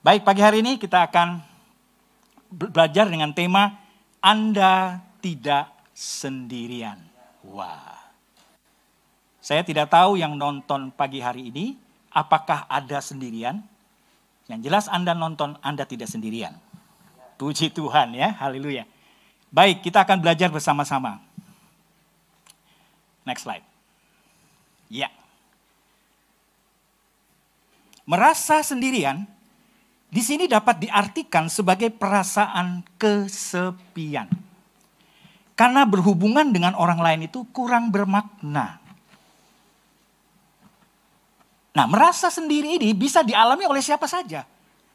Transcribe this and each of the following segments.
Baik, pagi hari ini kita akan belajar dengan tema Anda tidak sendirian. Wah. Saya tidak tahu yang nonton pagi hari ini apakah ada sendirian. Yang jelas Anda nonton Anda tidak sendirian. Puji Tuhan ya, haleluya. Baik, kita akan belajar bersama-sama. Next slide. Ya. Merasa sendirian di sini dapat diartikan sebagai perasaan kesepian. Karena berhubungan dengan orang lain itu kurang bermakna. Nah, merasa sendiri ini bisa dialami oleh siapa saja.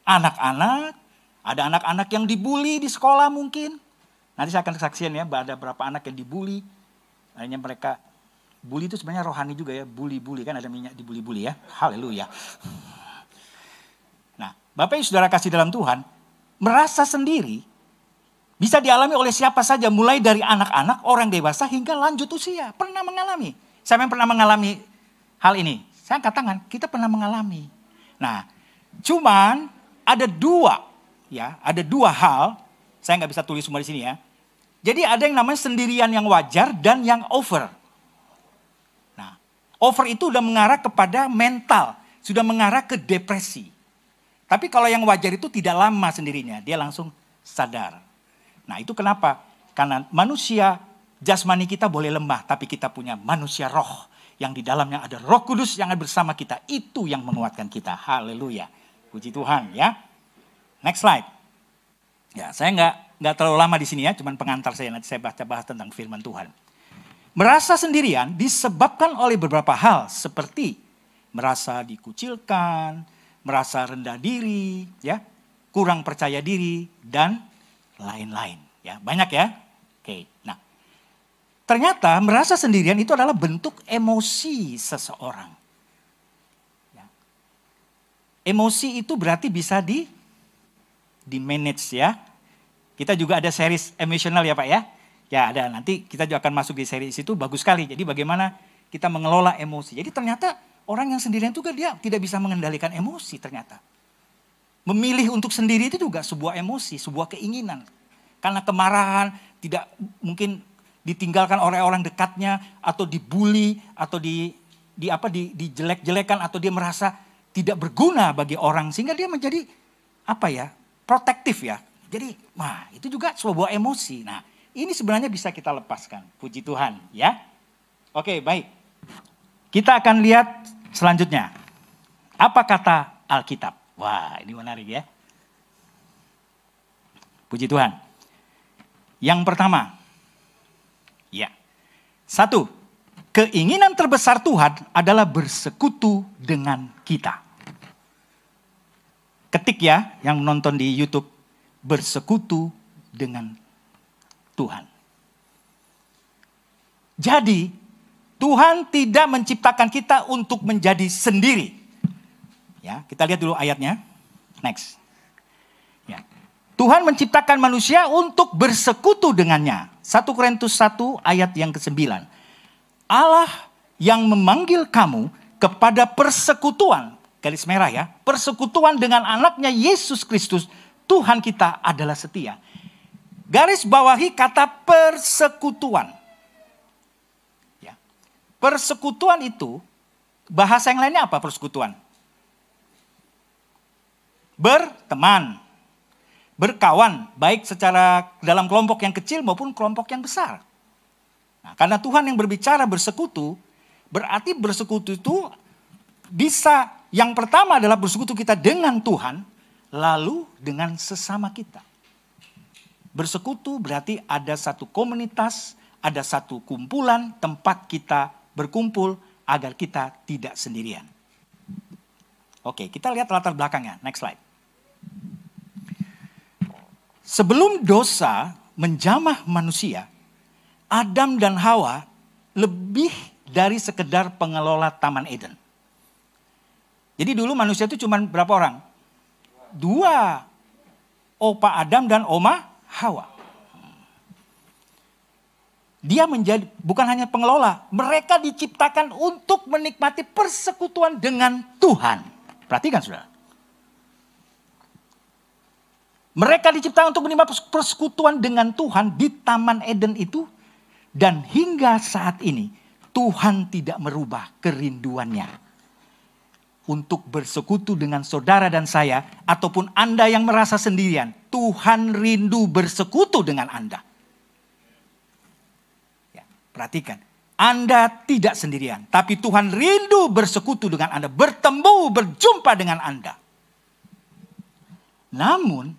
Anak-anak, ada anak-anak yang dibully di sekolah mungkin. Nanti saya akan kesaksian ya, ada berapa anak yang dibully. Akhirnya mereka, bully itu sebenarnya rohani juga ya, bully-bully kan ada minyak dibully-bully ya. Haleluya. Bapak Ibu Saudara kasih dalam Tuhan, merasa sendiri bisa dialami oleh siapa saja, mulai dari anak-anak, orang dewasa, hingga lanjut usia. Pernah mengalami. Saya yang pernah mengalami hal ini. Saya angkat tangan, kita pernah mengalami. Nah, cuman ada dua, ya, ada dua hal. Saya nggak bisa tulis semua di sini ya. Jadi ada yang namanya sendirian yang wajar dan yang over. Nah, over itu udah mengarah kepada mental, sudah mengarah ke depresi. Tapi kalau yang wajar itu tidak lama sendirinya, dia langsung sadar. Nah itu kenapa? Karena manusia jasmani kita boleh lemah, tapi kita punya manusia roh yang di dalamnya ada roh kudus yang bersama kita. Itu yang menguatkan kita. Haleluya. Puji Tuhan ya. Next slide. Ya, saya nggak nggak terlalu lama di sini ya, cuman pengantar saya nanti saya baca bahas tentang firman Tuhan. Merasa sendirian disebabkan oleh beberapa hal seperti merasa dikucilkan, merasa rendah diri, ya, kurang percaya diri dan lain-lain. Ya, banyak ya. Oke. Nah, ternyata merasa sendirian itu adalah bentuk emosi seseorang. Ya. Emosi itu berarti bisa di di manage ya. Kita juga ada series emosional ya Pak ya. Ya ada nanti kita juga akan masuk di series itu bagus sekali. Jadi bagaimana kita mengelola emosi. Jadi ternyata Orang yang sendirian juga dia tidak bisa mengendalikan emosi ternyata. Memilih untuk sendiri itu juga sebuah emosi, sebuah keinginan. Karena kemarahan tidak mungkin ditinggalkan oleh orang dekatnya atau dibully atau di di apa di dijelek-jelekan atau dia merasa tidak berguna bagi orang sehingga dia menjadi apa ya? protektif ya. Jadi, wah, itu juga sebuah emosi. Nah, ini sebenarnya bisa kita lepaskan. Puji Tuhan, ya. Oke, baik. Kita akan lihat Selanjutnya, apa kata Alkitab? Wah, ini menarik ya. Puji Tuhan. Yang pertama, ya. Satu, keinginan terbesar Tuhan adalah bersekutu dengan kita. Ketik ya yang nonton di YouTube, bersekutu dengan Tuhan. Jadi Tuhan tidak menciptakan kita untuk menjadi sendiri. Ya, kita lihat dulu ayatnya. Next. Ya. Tuhan menciptakan manusia untuk bersekutu dengannya. 1 Korintus 1 ayat yang ke-9. Allah yang memanggil kamu kepada persekutuan, garis merah ya, persekutuan dengan anaknya Yesus Kristus, Tuhan kita adalah setia. Garis bawahi kata persekutuan. Persekutuan itu, bahasa yang lainnya apa persekutuan? Berteman, berkawan, baik secara dalam kelompok yang kecil maupun kelompok yang besar. Nah, karena Tuhan yang berbicara bersekutu, berarti bersekutu itu bisa yang pertama adalah bersekutu kita dengan Tuhan, lalu dengan sesama kita. Bersekutu berarti ada satu komunitas, ada satu kumpulan tempat kita berkumpul agar kita tidak sendirian. Oke, kita lihat latar belakangnya. Next slide. Sebelum dosa menjamah manusia, Adam dan Hawa lebih dari sekedar pengelola Taman Eden. Jadi dulu manusia itu cuma berapa orang? Dua. Opa Adam dan Oma Hawa. Dia menjadi bukan hanya pengelola, mereka diciptakan untuk menikmati persekutuan dengan Tuhan. Perhatikan Saudara. Mereka diciptakan untuk menerima persekutuan dengan Tuhan di Taman Eden itu. Dan hingga saat ini Tuhan tidak merubah kerinduannya. Untuk bersekutu dengan saudara dan saya. Ataupun Anda yang merasa sendirian. Tuhan rindu bersekutu dengan Anda. Perhatikan. Anda tidak sendirian, tapi Tuhan rindu bersekutu dengan Anda, bertemu, berjumpa dengan Anda. Namun,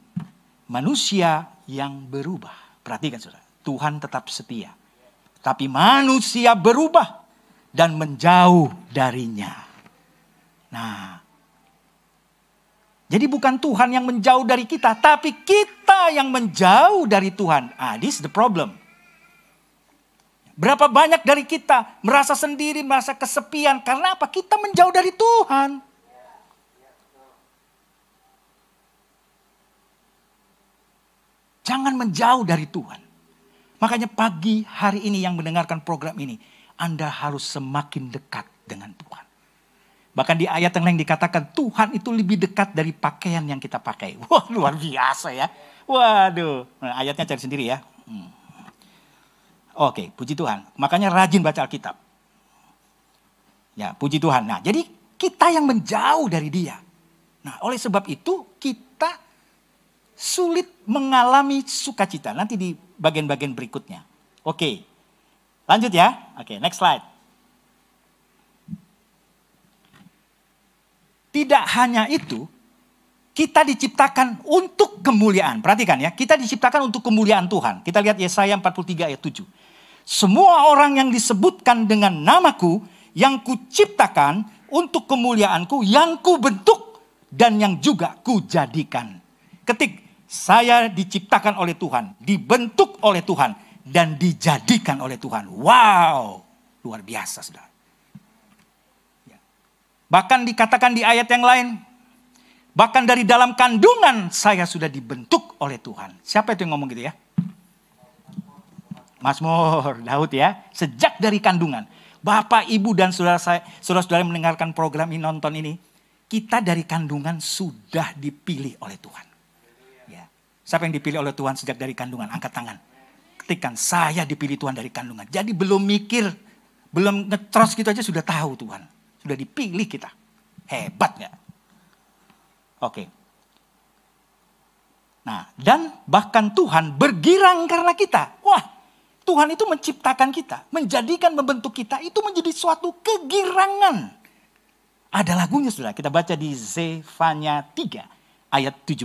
manusia yang berubah, perhatikan saudara, Tuhan tetap setia, tapi manusia berubah dan menjauh darinya. Nah, jadi bukan Tuhan yang menjauh dari kita, tapi kita yang menjauh dari Tuhan. Ah, this is the problem. Berapa banyak dari kita merasa sendiri, merasa kesepian. Karena apa? Kita menjauh dari Tuhan. Jangan menjauh dari Tuhan. Makanya pagi hari ini yang mendengarkan program ini. Anda harus semakin dekat dengan Tuhan. Bahkan di ayat yang lain dikatakan Tuhan itu lebih dekat dari pakaian yang kita pakai. Wah luar biasa ya. Waduh. Nah, ayatnya cari sendiri ya. Hmm. Oke, puji Tuhan. Makanya rajin baca Alkitab. Ya, puji Tuhan. Nah, jadi kita yang menjauh dari dia. Nah, oleh sebab itu kita sulit mengalami sukacita. Nanti di bagian-bagian berikutnya. Oke, lanjut ya. Oke, next slide. Tidak hanya itu, kita diciptakan untuk kemuliaan. Perhatikan ya, kita diciptakan untuk kemuliaan Tuhan. Kita lihat Yesaya 43 ayat 7. Semua orang yang disebutkan dengan namaku yang kuciptakan untuk kemuliaanku yang kubentuk dan yang juga kujadikan. Ketik saya diciptakan oleh Tuhan, dibentuk oleh Tuhan dan dijadikan oleh Tuhan. Wow, luar biasa Saudara. Ya. Bahkan dikatakan di ayat yang lain, bahkan dari dalam kandungan saya sudah dibentuk oleh Tuhan. Siapa itu yang ngomong gitu ya? Mazmur Daud ya, sejak dari kandungan. Bapak, Ibu dan saudara saudara-saudara yang mendengarkan program ini nonton ini, kita dari kandungan sudah dipilih oleh Tuhan. Ya. Siapa yang dipilih oleh Tuhan sejak dari kandungan? Angkat tangan. Ketikan, saya dipilih Tuhan dari kandungan. Jadi belum mikir, belum ngetros gitu aja sudah tahu Tuhan. Sudah dipilih kita. Hebat nggak? Oke. Nah, dan bahkan Tuhan bergirang karena kita. Wah, Tuhan itu menciptakan kita, menjadikan membentuk kita itu menjadi suatu kegirangan. Ada lagunya sudah kita baca di Zefanya 3 ayat 17.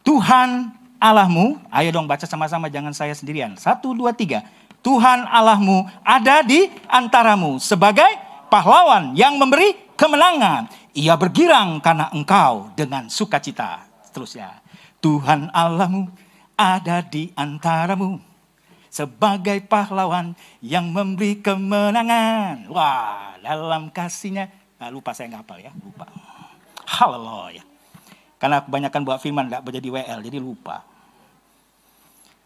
Tuhan Allahmu, ayo dong baca sama-sama jangan saya sendirian. Satu, dua, tiga. Tuhan Allahmu ada di antaramu sebagai pahlawan yang memberi kemenangan. Ia bergirang karena engkau dengan sukacita. Seterusnya. Tuhan Allahmu ada di antaramu sebagai pahlawan yang memberi kemenangan. Wah, dalam kasihnya, nah, lupa saya nggak hafal ya, lupa. Haleluya. Karena kebanyakan buat firman nggak menjadi WL, jadi lupa.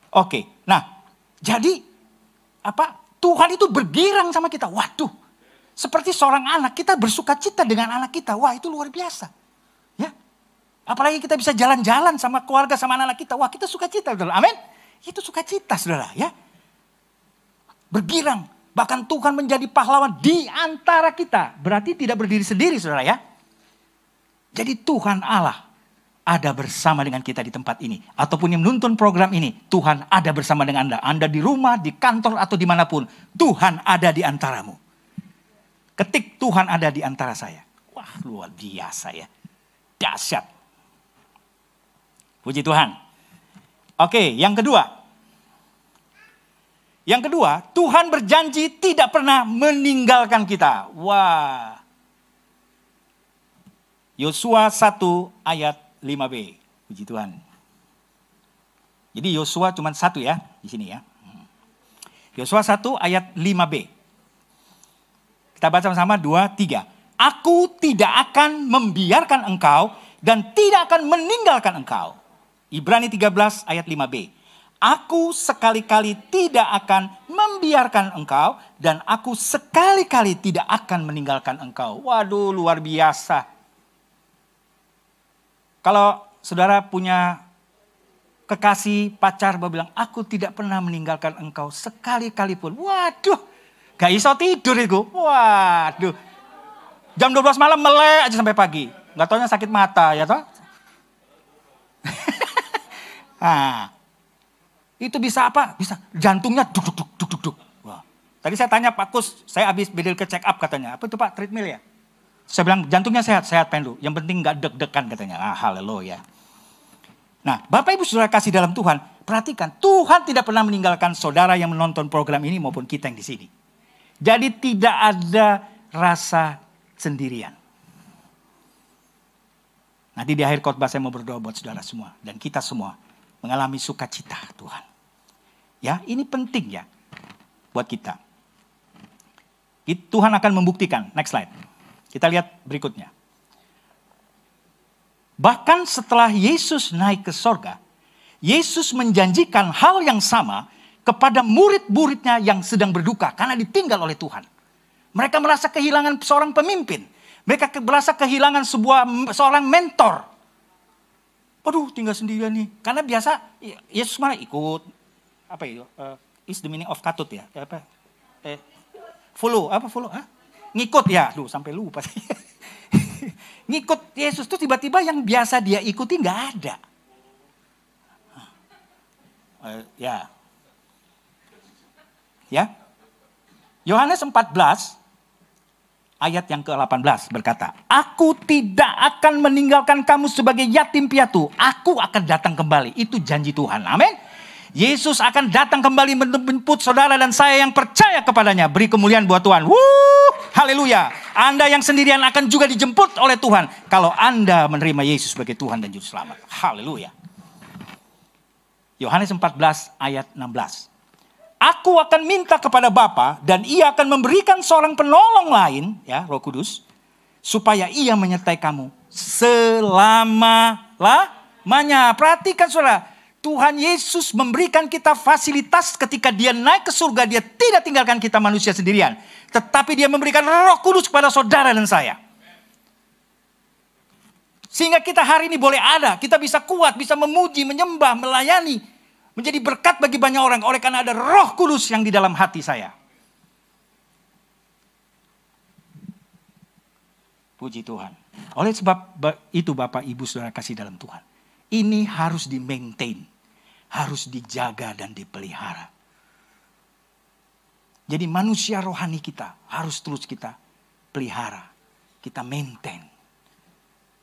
Oke, nah jadi apa? Tuhan itu bergirang sama kita. Waduh, seperti seorang anak kita bersuka cita dengan anak kita. Wah itu luar biasa. Ya, apalagi kita bisa jalan-jalan sama keluarga sama anak-anak kita. Wah kita suka cita, amin. Itu sukacita saudara ya. Bergirang. Bahkan Tuhan menjadi pahlawan di antara kita. Berarti tidak berdiri sendiri saudara ya. Jadi Tuhan Allah ada bersama dengan kita di tempat ini. Ataupun yang menonton program ini. Tuhan ada bersama dengan Anda. Anda di rumah, di kantor atau di mana pun. Tuhan ada di antaramu. Ketik Tuhan ada di antara saya. Wah luar biasa ya. Dahsyat. Puji Tuhan. Oke, yang kedua. Yang kedua, Tuhan berjanji tidak pernah meninggalkan kita. Wah. Yosua 1 ayat 5b. Puji Tuhan. Jadi Yosua cuma satu ya di sini ya. Yosua 1 ayat 5b. Kita baca sama-sama 2, 3. Aku tidak akan membiarkan engkau dan tidak akan meninggalkan engkau. Ibrani 13 ayat 5b. Aku sekali-kali tidak akan membiarkan engkau dan aku sekali-kali tidak akan meninggalkan engkau. Waduh luar biasa. Kalau saudara punya kekasih pacar bilang, aku tidak pernah meninggalkan engkau sekali-kali pun. Waduh, gak iso tidur itu. Waduh, jam 12 malam melek aja sampai pagi. Gak taunya sakit mata ya toh. nah, itu bisa apa? Bisa jantungnya duk duk duk duk duk duk. Wah. Tadi saya tanya Pak Kus, saya habis bedil ke check up katanya. Apa itu Pak treadmill ya? Saya bilang jantungnya sehat, sehat pendu. Yang penting nggak deg-degan katanya. Ah, haleluya. Nah, Bapak Ibu Saudara kasih dalam Tuhan, perhatikan, Tuhan tidak pernah meninggalkan saudara yang menonton program ini maupun kita yang di sini. Jadi tidak ada rasa sendirian. Nanti di akhir khotbah saya mau berdoa buat saudara semua dan kita semua mengalami sukacita Tuhan. Ya, ini penting ya buat kita. Tuhan akan membuktikan. Next slide. Kita lihat berikutnya. Bahkan setelah Yesus naik ke sorga, Yesus menjanjikan hal yang sama kepada murid-muridnya yang sedang berduka karena ditinggal oleh Tuhan. Mereka merasa kehilangan seorang pemimpin. Mereka merasa kehilangan sebuah seorang mentor. Waduh, tinggal sendirian nih. Karena biasa Yesus mana ikut apa itu? Uh, is the meaning of katut ya? Apa? Eh, follow apa follow? Hah? Ngikut ya. Duh, sampai lupa. ngikut Yesus tuh tiba-tiba yang biasa dia ikuti nggak ada. Uh, ya. Ya. Yohanes 14 ayat yang ke-18 berkata, Aku tidak akan meninggalkan kamu sebagai yatim piatu. Aku akan datang kembali. Itu janji Tuhan. Amin. Yesus akan datang kembali menjemput saudara dan saya yang percaya kepadanya. Beri kemuliaan buat Tuhan. Wuh, haleluya. Anda yang sendirian akan juga dijemput oleh Tuhan. Kalau Anda menerima Yesus sebagai Tuhan dan Juru Selamat. Haleluya. Yohanes 14 ayat 16. Aku akan minta kepada Bapa dan ia akan memberikan seorang penolong lain, ya roh kudus. Supaya ia menyertai kamu selama-lamanya. Perhatikan saudara Tuhan Yesus memberikan kita fasilitas ketika dia naik ke surga. Dia tidak tinggalkan kita manusia sendirian. Tetapi dia memberikan roh kudus kepada saudara dan saya. Sehingga kita hari ini boleh ada. Kita bisa kuat, bisa memuji, menyembah, melayani. Menjadi berkat bagi banyak orang. Oleh karena ada roh kudus yang di dalam hati saya. Puji Tuhan. Oleh sebab itu Bapak Ibu Saudara kasih dalam Tuhan ini harus di-maintain, harus dijaga dan dipelihara. Jadi manusia rohani kita harus terus kita pelihara, kita maintain.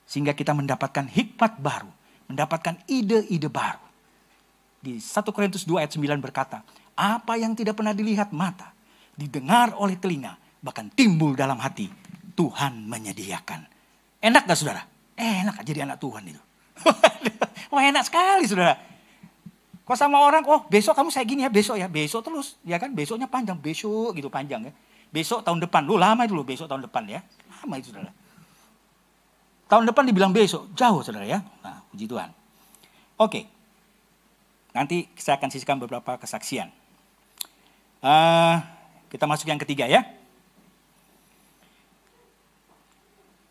Sehingga kita mendapatkan hikmat baru, mendapatkan ide-ide baru. Di 1 Korintus 2 ayat 9 berkata, apa yang tidak pernah dilihat mata, didengar oleh telinga, bahkan timbul dalam hati, Tuhan menyediakan. Enak gak saudara? Enak jadi anak Tuhan itu. Wah enak sekali saudara. Kok sama orang, oh besok kamu saya gini ya, besok ya, besok terus. Ya kan, besoknya panjang, besok gitu panjang ya. Besok tahun depan, lu lama itu loh besok tahun depan ya. Lama itu saudara. Tahun depan dibilang besok, jauh saudara ya. Nah, puji Tuhan. Oke, nanti saya akan sisihkan beberapa kesaksian. Uh, kita masuk yang ketiga ya.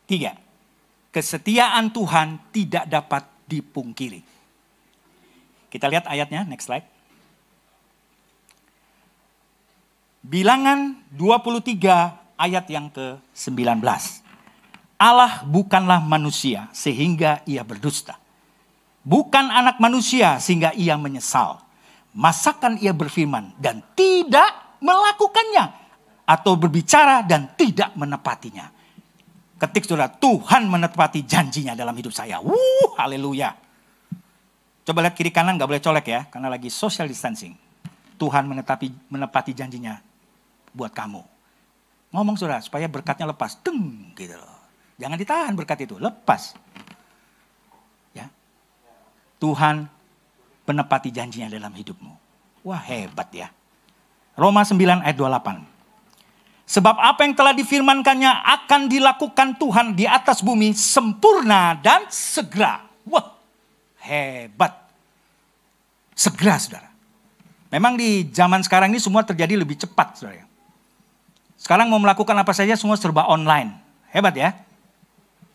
Tiga kesetiaan Tuhan tidak dapat dipungkiri. Kita lihat ayatnya, next slide. Bilangan 23 ayat yang ke-19. Allah bukanlah manusia sehingga ia berdusta. Bukan anak manusia sehingga ia menyesal. Masakan ia berfirman dan tidak melakukannya. Atau berbicara dan tidak menepatinya. Ketik saudara, Tuhan menepati janjinya dalam hidup saya. Wuh, haleluya. Coba lihat kiri kanan gak boleh colek ya, karena lagi social distancing. Tuhan menepati, menepati janjinya buat kamu. Ngomong saudara, supaya berkatnya lepas. Deng, gitu loh. Jangan ditahan berkat itu, lepas. Tuhan menepati janjinya dalam hidupmu. Wah hebat ya. Roma 9 ayat 28. Sebab apa yang telah difirmankannya akan dilakukan Tuhan di atas bumi sempurna dan segera. Wah, hebat. Segera, saudara. Memang di zaman sekarang ini semua terjadi lebih cepat, saudara. Sekarang mau melakukan apa saja semua serba online. Hebat ya.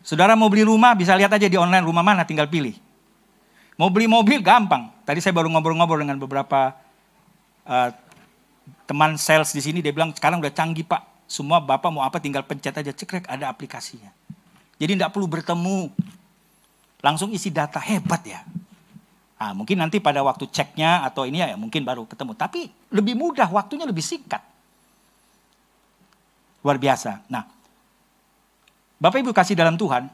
Saudara mau beli rumah bisa lihat aja di online rumah mana tinggal pilih. Mau beli mobil gampang. Tadi saya baru ngobrol-ngobrol dengan beberapa uh, teman sales di sini. Dia bilang sekarang udah canggih pak. Semua bapak mau apa tinggal pencet aja cekrek ada aplikasinya. Jadi tidak perlu bertemu. Langsung isi data hebat ya. Nah, mungkin nanti pada waktu ceknya atau ini ya mungkin baru ketemu. Tapi lebih mudah, waktunya lebih singkat. Luar biasa. Nah, Bapak Ibu kasih dalam Tuhan,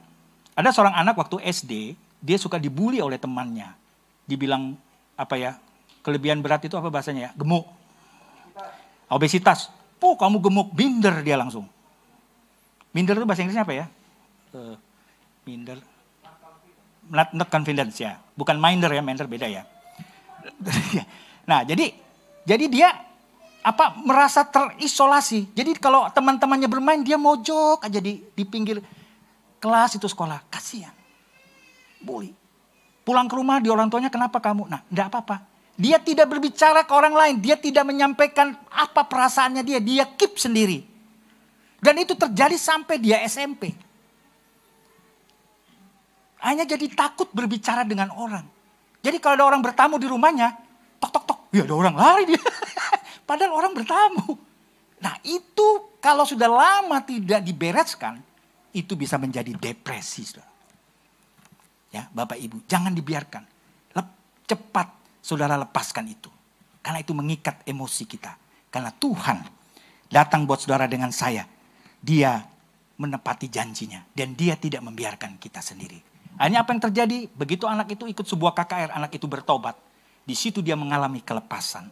ada seorang anak waktu SD, dia suka dibully oleh temannya. Dibilang apa ya, kelebihan berat itu apa bahasanya ya? Gemuk. Obesitas. Oh kamu gemuk, minder dia langsung. Minder itu bahasa Inggrisnya apa ya? Uh, minder. Not, not confidence ya. Bukan minder ya, minder beda ya. nah jadi jadi dia apa merasa terisolasi. Jadi kalau teman-temannya bermain dia mojok aja di di pinggir kelas itu sekolah. Kasihan. Bully. Pulang ke rumah di orang tuanya kenapa kamu? Nah, enggak apa-apa. Dia tidak berbicara ke orang lain, dia tidak menyampaikan apa perasaannya dia, dia keep sendiri. Dan itu terjadi sampai dia SMP. Hanya jadi takut berbicara dengan orang. Jadi kalau ada orang bertamu di rumahnya, tok tok tok, ya ada orang lari dia. Padahal orang bertamu. Nah itu kalau sudah lama tidak dibereskan, itu bisa menjadi depresi. Saudara. Ya, Bapak Ibu, jangan dibiarkan. Lep, cepat saudara lepaskan itu. Karena itu mengikat emosi kita. Karena Tuhan datang buat saudara dengan saya. Dia menepati janjinya. Dan dia tidak membiarkan kita sendiri. Hanya apa yang terjadi? Begitu anak itu ikut sebuah KKR, anak itu bertobat. Di situ dia mengalami kelepasan.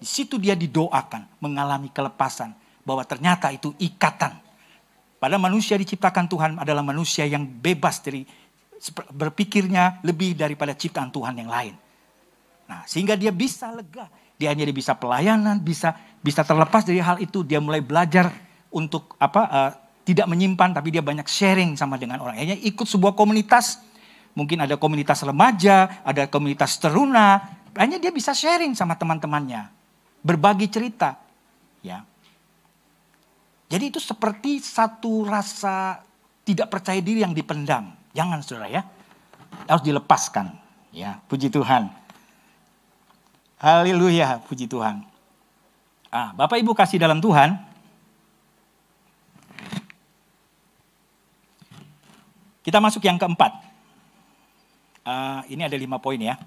Di situ dia didoakan, mengalami kelepasan. Bahwa ternyata itu ikatan. Pada manusia diciptakan Tuhan adalah manusia yang bebas dari berpikirnya lebih daripada ciptaan Tuhan yang lain. Nah, sehingga dia bisa lega. Dia hanya bisa pelayanan, bisa bisa terlepas dari hal itu. Dia mulai belajar untuk apa uh, tidak menyimpan, tapi dia banyak sharing sama dengan orang. Hanya ikut sebuah komunitas, mungkin ada komunitas remaja, ada komunitas teruna. Hanya dia bisa sharing sama teman-temannya berbagi cerita. Ya. Jadi itu seperti satu rasa tidak percaya diri yang dipendam. Jangan saudara ya. Harus dilepaskan. Ya, puji Tuhan. Haleluya, puji Tuhan. Ah, Bapak Ibu kasih dalam Tuhan. Kita masuk yang keempat. Uh, ini ada lima poin ya.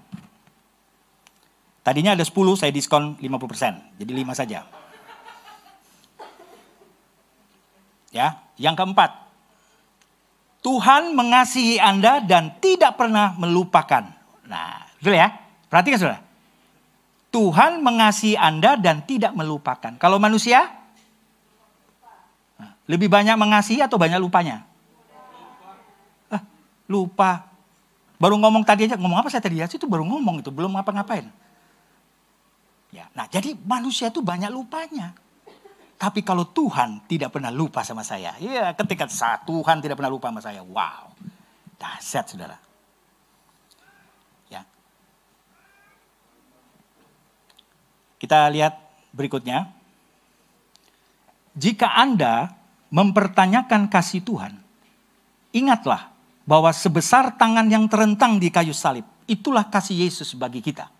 Tadinya ada 10, saya diskon 50%. Jadi 5 saja. Ya, yang keempat. Tuhan mengasihi Anda dan tidak pernah melupakan. Nah, betul ya? Perhatikan Saudara. Tuhan mengasihi Anda dan tidak melupakan. Kalau manusia lebih banyak mengasihi atau banyak lupanya? Ah, lupa. Baru ngomong tadi aja, ngomong apa saya tadi ya? Itu baru ngomong itu, belum ngapa-ngapain. Ya, nah jadi manusia itu banyak lupanya. Tapi kalau Tuhan tidak pernah lupa sama saya. Ya ketika saat Tuhan tidak pernah lupa sama saya. Wow. Dahsyat saudara. Ya. Kita lihat berikutnya. Jika Anda mempertanyakan kasih Tuhan. Ingatlah bahwa sebesar tangan yang terentang di kayu salib. Itulah kasih Yesus bagi kita.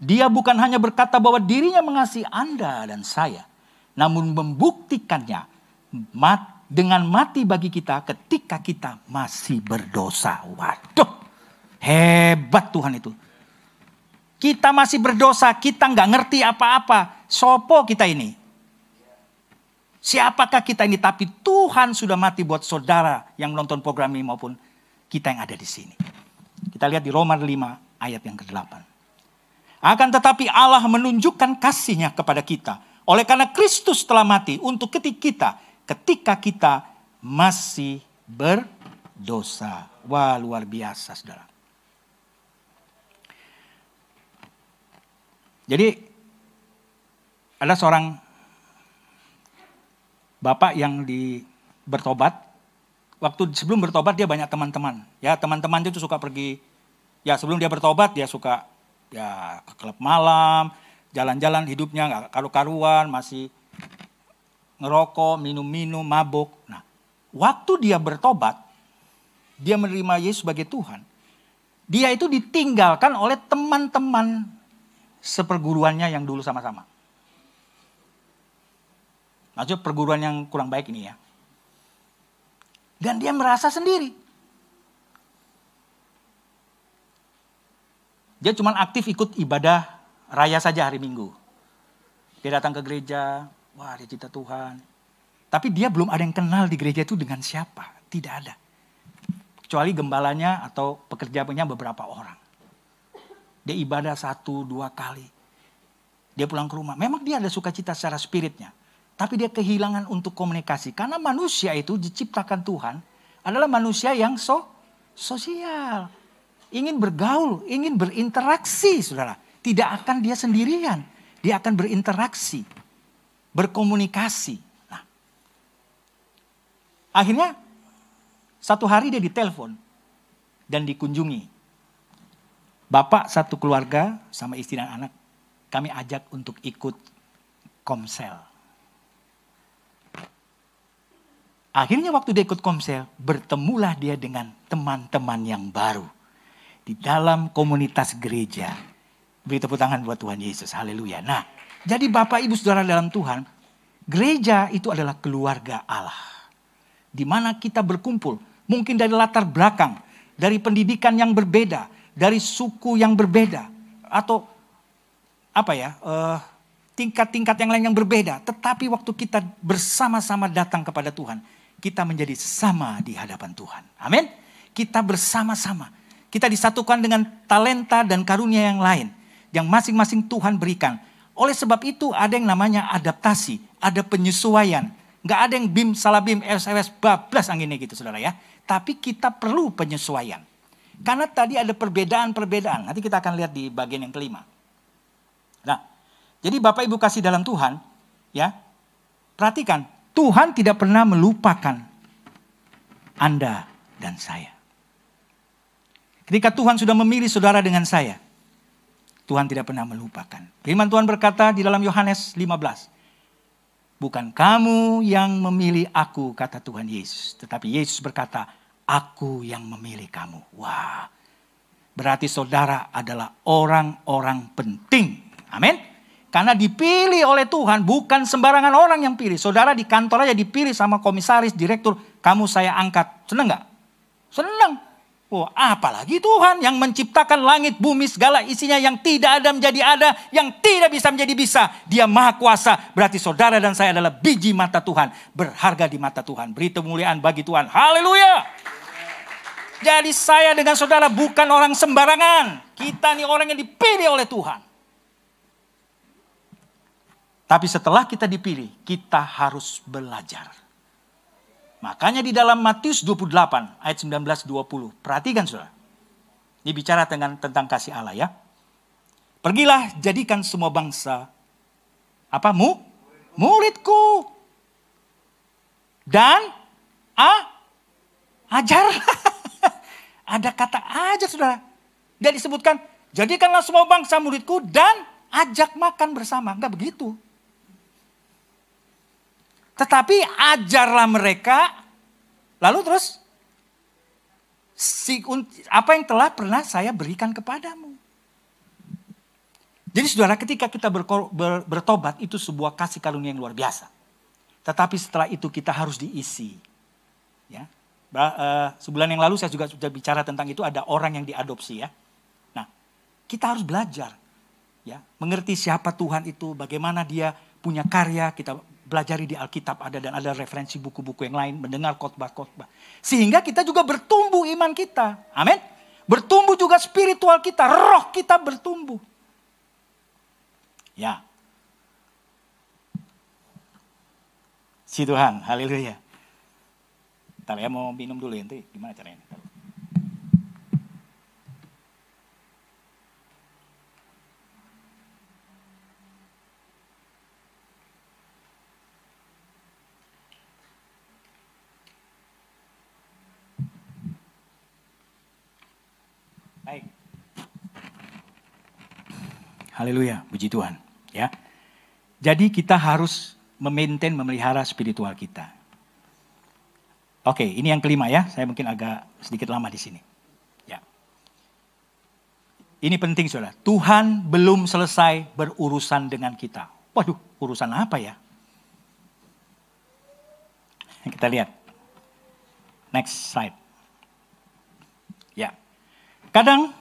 Dia bukan hanya berkata bahwa dirinya mengasihi Anda dan saya, namun membuktikannya mat, dengan mati bagi kita ketika kita masih berdosa. Waduh, hebat Tuhan itu. Kita masih berdosa, kita nggak ngerti apa-apa. Sopo kita ini. Siapakah kita ini? Tapi Tuhan sudah mati buat saudara yang menonton program ini maupun kita yang ada di sini. Kita lihat di Roma 5 ayat yang ke-8. Akan tetapi Allah menunjukkan kasihnya kepada kita. Oleh karena Kristus telah mati untuk ketika kita, ketika kita masih berdosa. Wah luar biasa saudara. Jadi ada seorang bapak yang di bertobat. Waktu sebelum bertobat dia banyak teman-teman. Ya teman-teman itu suka pergi. Ya sebelum dia bertobat dia suka ya ke klub malam, jalan-jalan hidupnya nggak karu-karuan, masih ngerokok, minum-minum, mabuk. Nah, waktu dia bertobat, dia menerima Yesus sebagai Tuhan. dia itu ditinggalkan oleh teman-teman seperguruannya yang dulu sama-sama. Maksudnya perguruan yang kurang baik ini ya. Dan dia merasa sendiri. Dia cuma aktif ikut ibadah raya saja hari Minggu. Dia datang ke gereja, wah dia cinta Tuhan. Tapi dia belum ada yang kenal di gereja itu dengan siapa. Tidak ada. Kecuali gembalanya atau pekerjanya beberapa orang. Dia ibadah satu, dua kali. Dia pulang ke rumah. Memang dia ada sukacita secara spiritnya. Tapi dia kehilangan untuk komunikasi. Karena manusia itu diciptakan Tuhan adalah manusia yang so, sosial. Ingin bergaul, ingin berinteraksi saudara. Tidak akan dia sendirian. Dia akan berinteraksi. Berkomunikasi. Nah, akhirnya satu hari dia ditelepon dan dikunjungi. Bapak satu keluarga sama istri dan anak kami ajak untuk ikut komsel. Akhirnya waktu dia ikut komsel, bertemulah dia dengan teman-teman yang baru. Di dalam komunitas gereja. Beri tepuk tangan buat Tuhan Yesus. Haleluya. Nah, jadi Bapak Ibu Saudara dalam Tuhan, gereja itu adalah keluarga Allah. Di mana kita berkumpul Mungkin dari latar belakang, dari pendidikan yang berbeda, dari suku yang berbeda, atau apa ya, tingkat tingkat-tingkat yang lain yang berbeda. Tetapi waktu kita bersama-sama datang kepada Tuhan, kita menjadi sama di hadapan Tuhan. Amin. Kita bersama-sama. Kita disatukan dengan talenta dan karunia yang lain. Yang masing-masing Tuhan berikan. Oleh sebab itu ada yang namanya adaptasi. Ada penyesuaian. Gak ada yang bim, salah bim, SOS, bablas anginnya gitu saudara ya. Tapi kita perlu penyesuaian. Karena tadi ada perbedaan-perbedaan. Nanti kita akan lihat di bagian yang kelima. Nah, jadi Bapak Ibu kasih dalam Tuhan, ya. Perhatikan, Tuhan tidak pernah melupakan Anda dan saya. Ketika Tuhan sudah memilih saudara dengan saya, Tuhan tidak pernah melupakan. Firman Tuhan berkata di dalam Yohanes 15, Bukan kamu yang memilih aku, kata Tuhan Yesus. Tetapi Yesus berkata, aku yang memilih kamu. Wah, berarti saudara adalah orang-orang penting. Amin. Karena dipilih oleh Tuhan, bukan sembarangan orang yang pilih. Saudara di kantor aja dipilih sama komisaris, direktur, kamu saya angkat. Senang nggak? Senang. Oh, apalagi Tuhan yang menciptakan langit, bumi, segala isinya yang tidak ada menjadi ada, yang tidak bisa menjadi bisa. Dia maha kuasa, berarti saudara dan saya adalah biji mata Tuhan. Berharga di mata Tuhan, beri kemuliaan bagi Tuhan. Haleluya. Jadi saya dengan saudara bukan orang sembarangan. Kita nih orang yang dipilih oleh Tuhan. Tapi setelah kita dipilih, kita harus belajar. Makanya di dalam Matius 28 ayat 19 20. Perhatikan Saudara. Ini bicara dengan tentang kasih Allah ya. Pergilah jadikan semua bangsa apa mu muridku dan a ajar ada kata ajar saudara dia disebutkan jadikanlah semua bangsa muridku dan ajak makan bersama enggak begitu tetapi ajarlah mereka, lalu terus si, apa yang telah pernah saya berikan kepadamu. Jadi saudara ketika kita ber, ber, bertobat itu sebuah kasih karunia yang luar biasa. Tetapi setelah itu kita harus diisi. Ya, uh, sebulan yang lalu saya juga sudah bicara tentang itu ada orang yang diadopsi ya. Nah kita harus belajar ya mengerti siapa Tuhan itu, bagaimana dia punya karya, kita Belajari di Alkitab ada dan ada referensi buku-buku yang lain, mendengar khotbah-khotbah. Sehingga kita juga bertumbuh iman kita. Amin. Bertumbuh juga spiritual kita, roh kita bertumbuh. Ya. Si Tuhan, haleluya. Ntar ya mau minum dulu nanti gimana caranya? Baik. Haleluya, puji Tuhan. Ya. Jadi kita harus memaintain, memelihara spiritual kita. Oke, ini yang kelima ya. Saya mungkin agak sedikit lama di sini. Ya. Ini penting saudara. Tuhan belum selesai berurusan dengan kita. Waduh, urusan apa ya? Kita lihat. Next slide. Ya. Kadang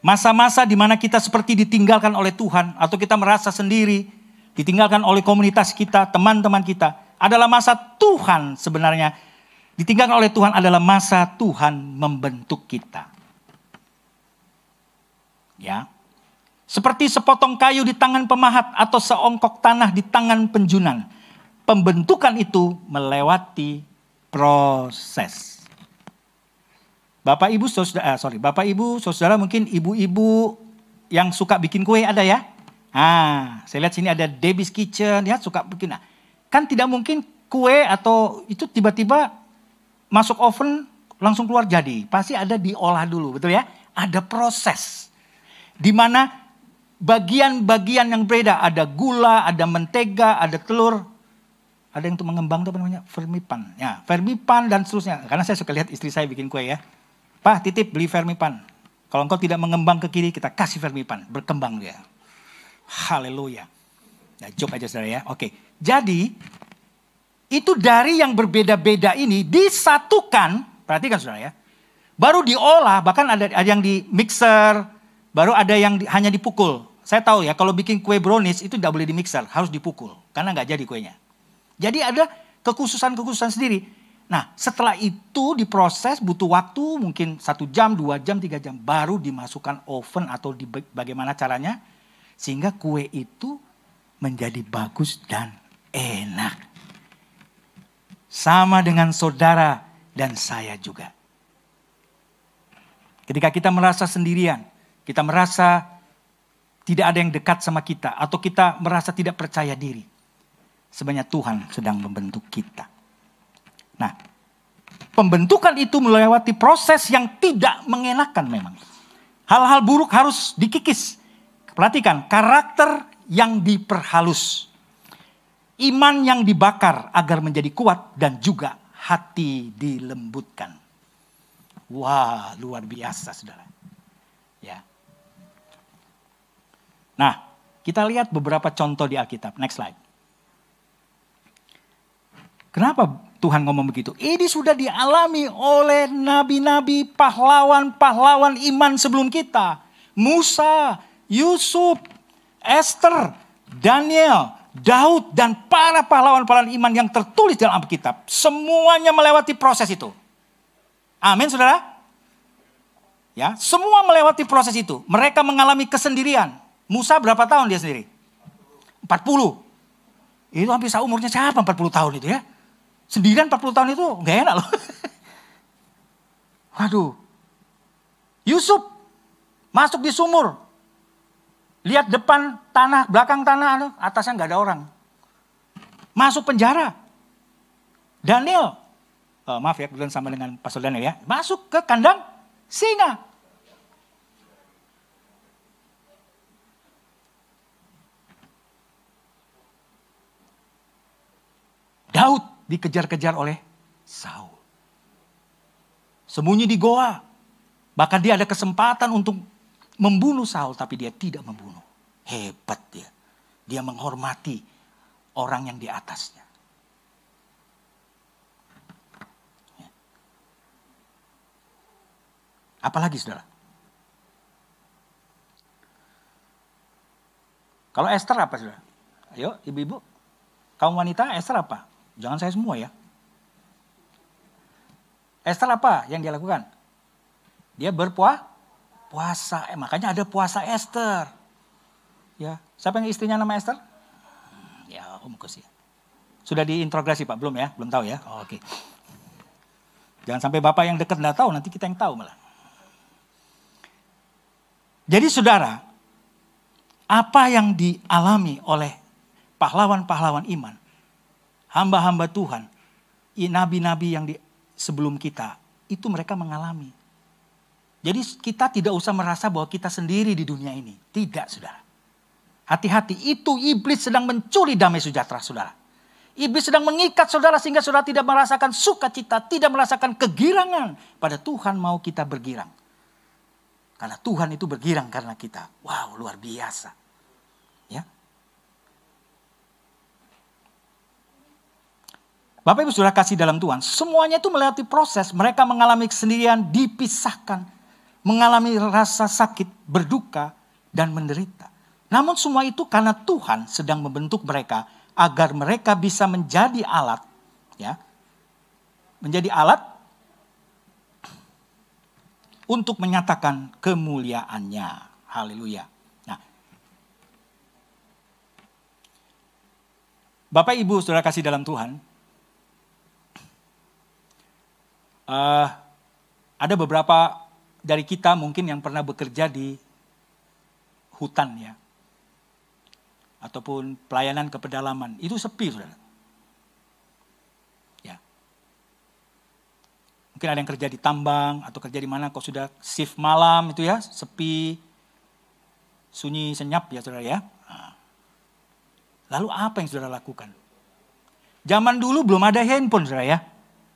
masa-masa di mana kita seperti ditinggalkan oleh Tuhan atau kita merasa sendiri, ditinggalkan oleh komunitas kita, teman-teman kita, adalah masa Tuhan sebenarnya. Ditinggalkan oleh Tuhan adalah masa Tuhan membentuk kita. Ya. Seperti sepotong kayu di tangan pemahat atau seongkok tanah di tangan penjunan. Pembentukan itu melewati proses. Bapak Ibu Saudara, eh, sorry, Bapak Ibu Saudara mungkin ibu-ibu yang suka bikin kue ada ya? Ah, saya lihat sini ada Debbie's Kitchen ya suka bikin. Nah, kan tidak mungkin kue atau itu tiba-tiba masuk oven langsung keluar jadi. Pasti ada diolah dulu, betul ya? Ada proses. Di mana bagian-bagian yang berbeda, ada gula, ada mentega, ada telur, ada yang untuk mengembang itu apa namanya? Vermipan. Ya, vermipan dan seterusnya. Karena saya suka lihat istri saya bikin kue ya. Pak, titip beli vermipan. Kalau engkau tidak mengembang ke kiri, kita kasih vermipan. Berkembang dia. Haleluya. Nah, joke aja saudara ya. Oke. Jadi, itu dari yang berbeda-beda ini disatukan. Perhatikan saudara ya. Baru diolah, bahkan ada, ada yang di mixer, baru ada yang di, hanya dipukul. Saya tahu ya, kalau bikin kue brownies itu tidak boleh di mixer, harus dipukul. Karena nggak jadi kuenya. Jadi ada kekhususan-kekhususan sendiri. Nah setelah itu diproses butuh waktu mungkin satu jam, dua jam, tiga jam. Baru dimasukkan oven atau di, bagaimana caranya. Sehingga kue itu menjadi bagus dan enak. Sama dengan saudara dan saya juga. Ketika kita merasa sendirian, kita merasa tidak ada yang dekat sama kita, atau kita merasa tidak percaya diri, sebenarnya Tuhan sedang membentuk kita. Nah, pembentukan itu melewati proses yang tidak mengenakan memang. Hal-hal buruk harus dikikis. Perhatikan, karakter yang diperhalus. Iman yang dibakar agar menjadi kuat dan juga hati dilembutkan. Wah, luar biasa saudara. Ya. Nah, kita lihat beberapa contoh di Alkitab. Next slide. Kenapa Tuhan ngomong begitu? Ini sudah dialami oleh nabi-nabi, pahlawan-pahlawan iman sebelum kita. Musa, Yusuf, Esther, Daniel, Daud, dan para pahlawan-pahlawan iman yang tertulis dalam Alkitab. Semuanya melewati proses itu. Amin saudara? Ya, semua melewati proses itu. Mereka mengalami kesendirian. Musa berapa tahun dia sendiri? 40. Itu hampir seumurnya siapa 40 tahun itu ya? Sendirian 40 tahun itu gak enak loh. Waduh. Yusuf masuk di sumur. Lihat depan tanah, belakang tanah, atasnya nggak ada orang. Masuk penjara. Daniel, oh, maaf ya, kebetulan sama dengan Pastor Daniel ya. Masuk ke kandang singa. Daud dikejar-kejar oleh Saul. Sembunyi di goa. Bahkan dia ada kesempatan untuk membunuh Saul tapi dia tidak membunuh. Hebat dia. Dia menghormati orang yang di atasnya. Ya. Apalagi saudara? Kalau Esther apa saudara? Ayo ibu-ibu. Kaum wanita Esther apa? Jangan saya semua ya. Esther apa yang dia lakukan? Dia berpuasa. Puasa. Eh, makanya ada puasa Esther. Ya, siapa yang istrinya nama Esther? Ya, Om Kus ya. Sudah diintrogasi Pak? Belum ya? Belum tahu ya? Oh, Oke. Okay. Jangan sampai Bapak yang dekat nggak tahu, nanti kita yang tahu malah. Jadi saudara, apa yang dialami oleh pahlawan-pahlawan iman hamba-hamba Tuhan, nabi-nabi yang di sebelum kita, itu mereka mengalami. Jadi kita tidak usah merasa bahwa kita sendiri di dunia ini. Tidak, saudara. Hati-hati, itu iblis sedang mencuri damai sejahtera, saudara. Iblis sedang mengikat saudara sehingga saudara tidak merasakan sukacita, tidak merasakan kegirangan. Pada Tuhan mau kita bergirang. Karena Tuhan itu bergirang karena kita. Wow, luar biasa. Ya. Bapak Ibu sudah kasih dalam Tuhan, semuanya itu melewati proses. Mereka mengalami kesendirian, dipisahkan, mengalami rasa sakit, berduka, dan menderita. Namun semua itu karena Tuhan sedang membentuk mereka agar mereka bisa menjadi alat, ya, menjadi alat untuk menyatakan kemuliaannya. Haleluya. Nah, Bapak Ibu Saudara kasih dalam Tuhan, uh, ada beberapa dari kita mungkin yang pernah bekerja di hutan ya, ataupun pelayanan ke pedalaman itu sepi saudara. Mungkin ada yang kerja di tambang atau kerja di mana kok sudah shift malam itu ya, sepi, sunyi, senyap ya saudara ya. Nah. Lalu apa yang saudara lakukan? Zaman dulu belum ada handphone saudara ya.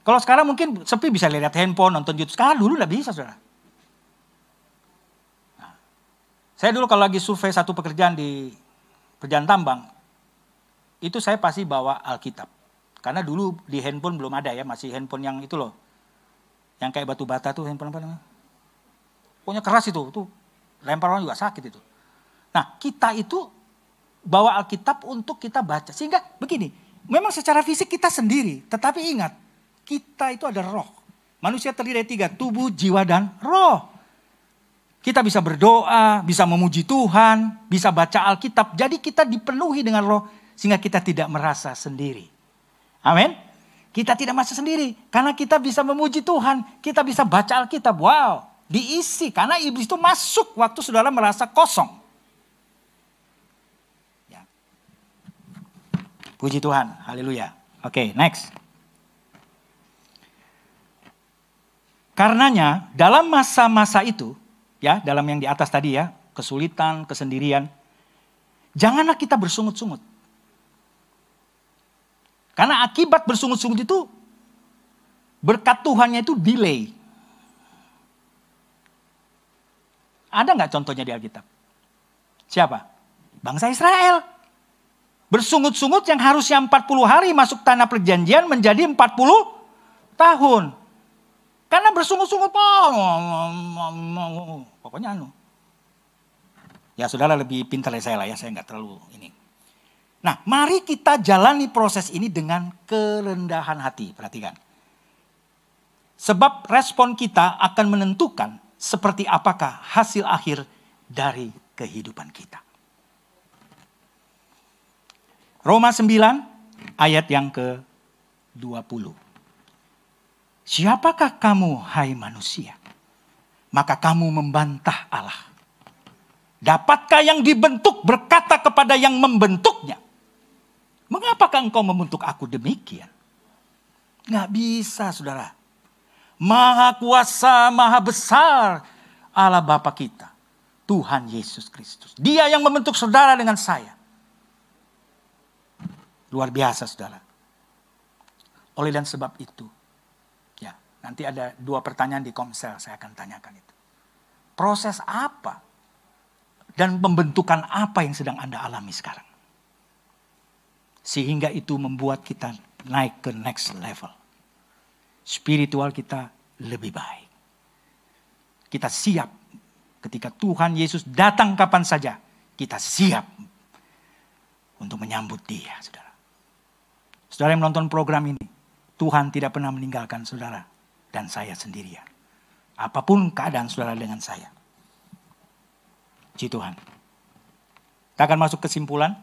Kalau sekarang mungkin sepi bisa lihat handphone, nonton YouTube. Sekarang dulu nggak bisa saudara. Nah. Saya dulu kalau lagi survei satu pekerjaan di pekerjaan tambang, itu saya pasti bawa Alkitab. Karena dulu di handphone belum ada ya, masih handphone yang itu loh, yang kayak batu bata tuh handphone apa namanya? Pokoknya keras itu, tuh lempar orang juga sakit itu. Nah kita itu bawa Alkitab untuk kita baca. Sehingga begini, memang secara fisik kita sendiri. Tetapi ingat, kita itu ada roh. Manusia terdiri dari tiga, tubuh, jiwa, dan roh. Kita bisa berdoa, bisa memuji Tuhan, bisa baca Alkitab. Jadi kita dipenuhi dengan roh sehingga kita tidak merasa sendiri. Amin. Kita tidak masuk sendiri karena kita bisa memuji Tuhan, kita bisa baca Alkitab. Wow, diisi karena iblis itu masuk waktu saudara merasa kosong. Ya. Puji Tuhan, haleluya. Oke, okay, next. Karenanya dalam masa-masa itu, ya dalam yang di atas tadi ya, kesulitan, kesendirian, janganlah kita bersungut-sungut karena akibat bersungut-sungut itu berkat Tuhannya itu delay. Ada nggak contohnya di Alkitab? Siapa? Bangsa Israel. Bersungut-sungut yang harusnya 40 hari masuk tanah perjanjian menjadi 40 tahun. Karena bersungut-sungut, oh, pokoknya anu. Ya saudara lebih pintar dari saya lah ya, saya nggak terlalu ini. Nah, mari kita jalani proses ini dengan kerendahan hati. Perhatikan. Sebab respon kita akan menentukan seperti apakah hasil akhir dari kehidupan kita. Roma 9 ayat yang ke-20. Siapakah kamu hai manusia? Maka kamu membantah Allah. Dapatkah yang dibentuk berkata kepada yang membentuknya? Mengapakah engkau membentuk aku demikian? Nggak bisa saudara. Maha kuasa, maha besar Allah Bapa kita. Tuhan Yesus Kristus. Dia yang membentuk saudara dengan saya. Luar biasa saudara. Oleh dan sebab itu. Nanti ada dua pertanyaan di komsel saya akan tanyakan itu. Proses apa dan pembentukan apa yang sedang Anda alami sekarang? Sehingga itu membuat kita naik ke next level. Spiritual kita lebih baik. Kita siap ketika Tuhan Yesus datang kapan saja. Kita siap untuk menyambut dia, saudara. Saudara yang menonton program ini, Tuhan tidak pernah meninggalkan saudara dan saya sendirian. Apa pun keadaan saudara dengan saya. Puji Tuhan. Kita akan masuk kesimpulan.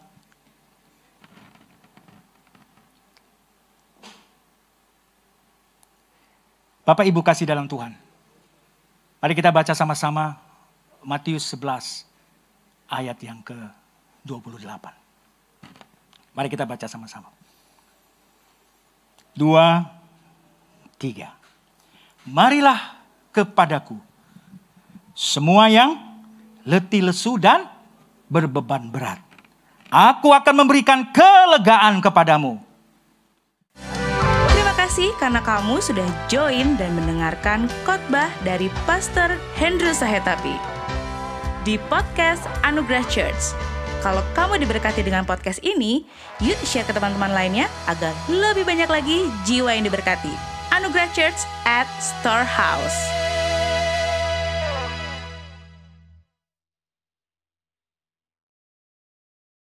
Bapak Ibu kasih dalam Tuhan. Mari kita baca sama-sama Matius 11 ayat yang ke-28. Mari kita baca sama-sama. Dua, tiga. Marilah kepadaku semua yang letih lesu dan berbeban berat. Aku akan memberikan kelegaan kepadamu kasih karena kamu sudah join dan mendengarkan khotbah dari Pastor Hendro Sahetapi di podcast Anugerah Church. Kalau kamu diberkati dengan podcast ini, yuk share ke teman-teman lainnya agar lebih banyak lagi jiwa yang diberkati. Anugerah Church at Storehouse.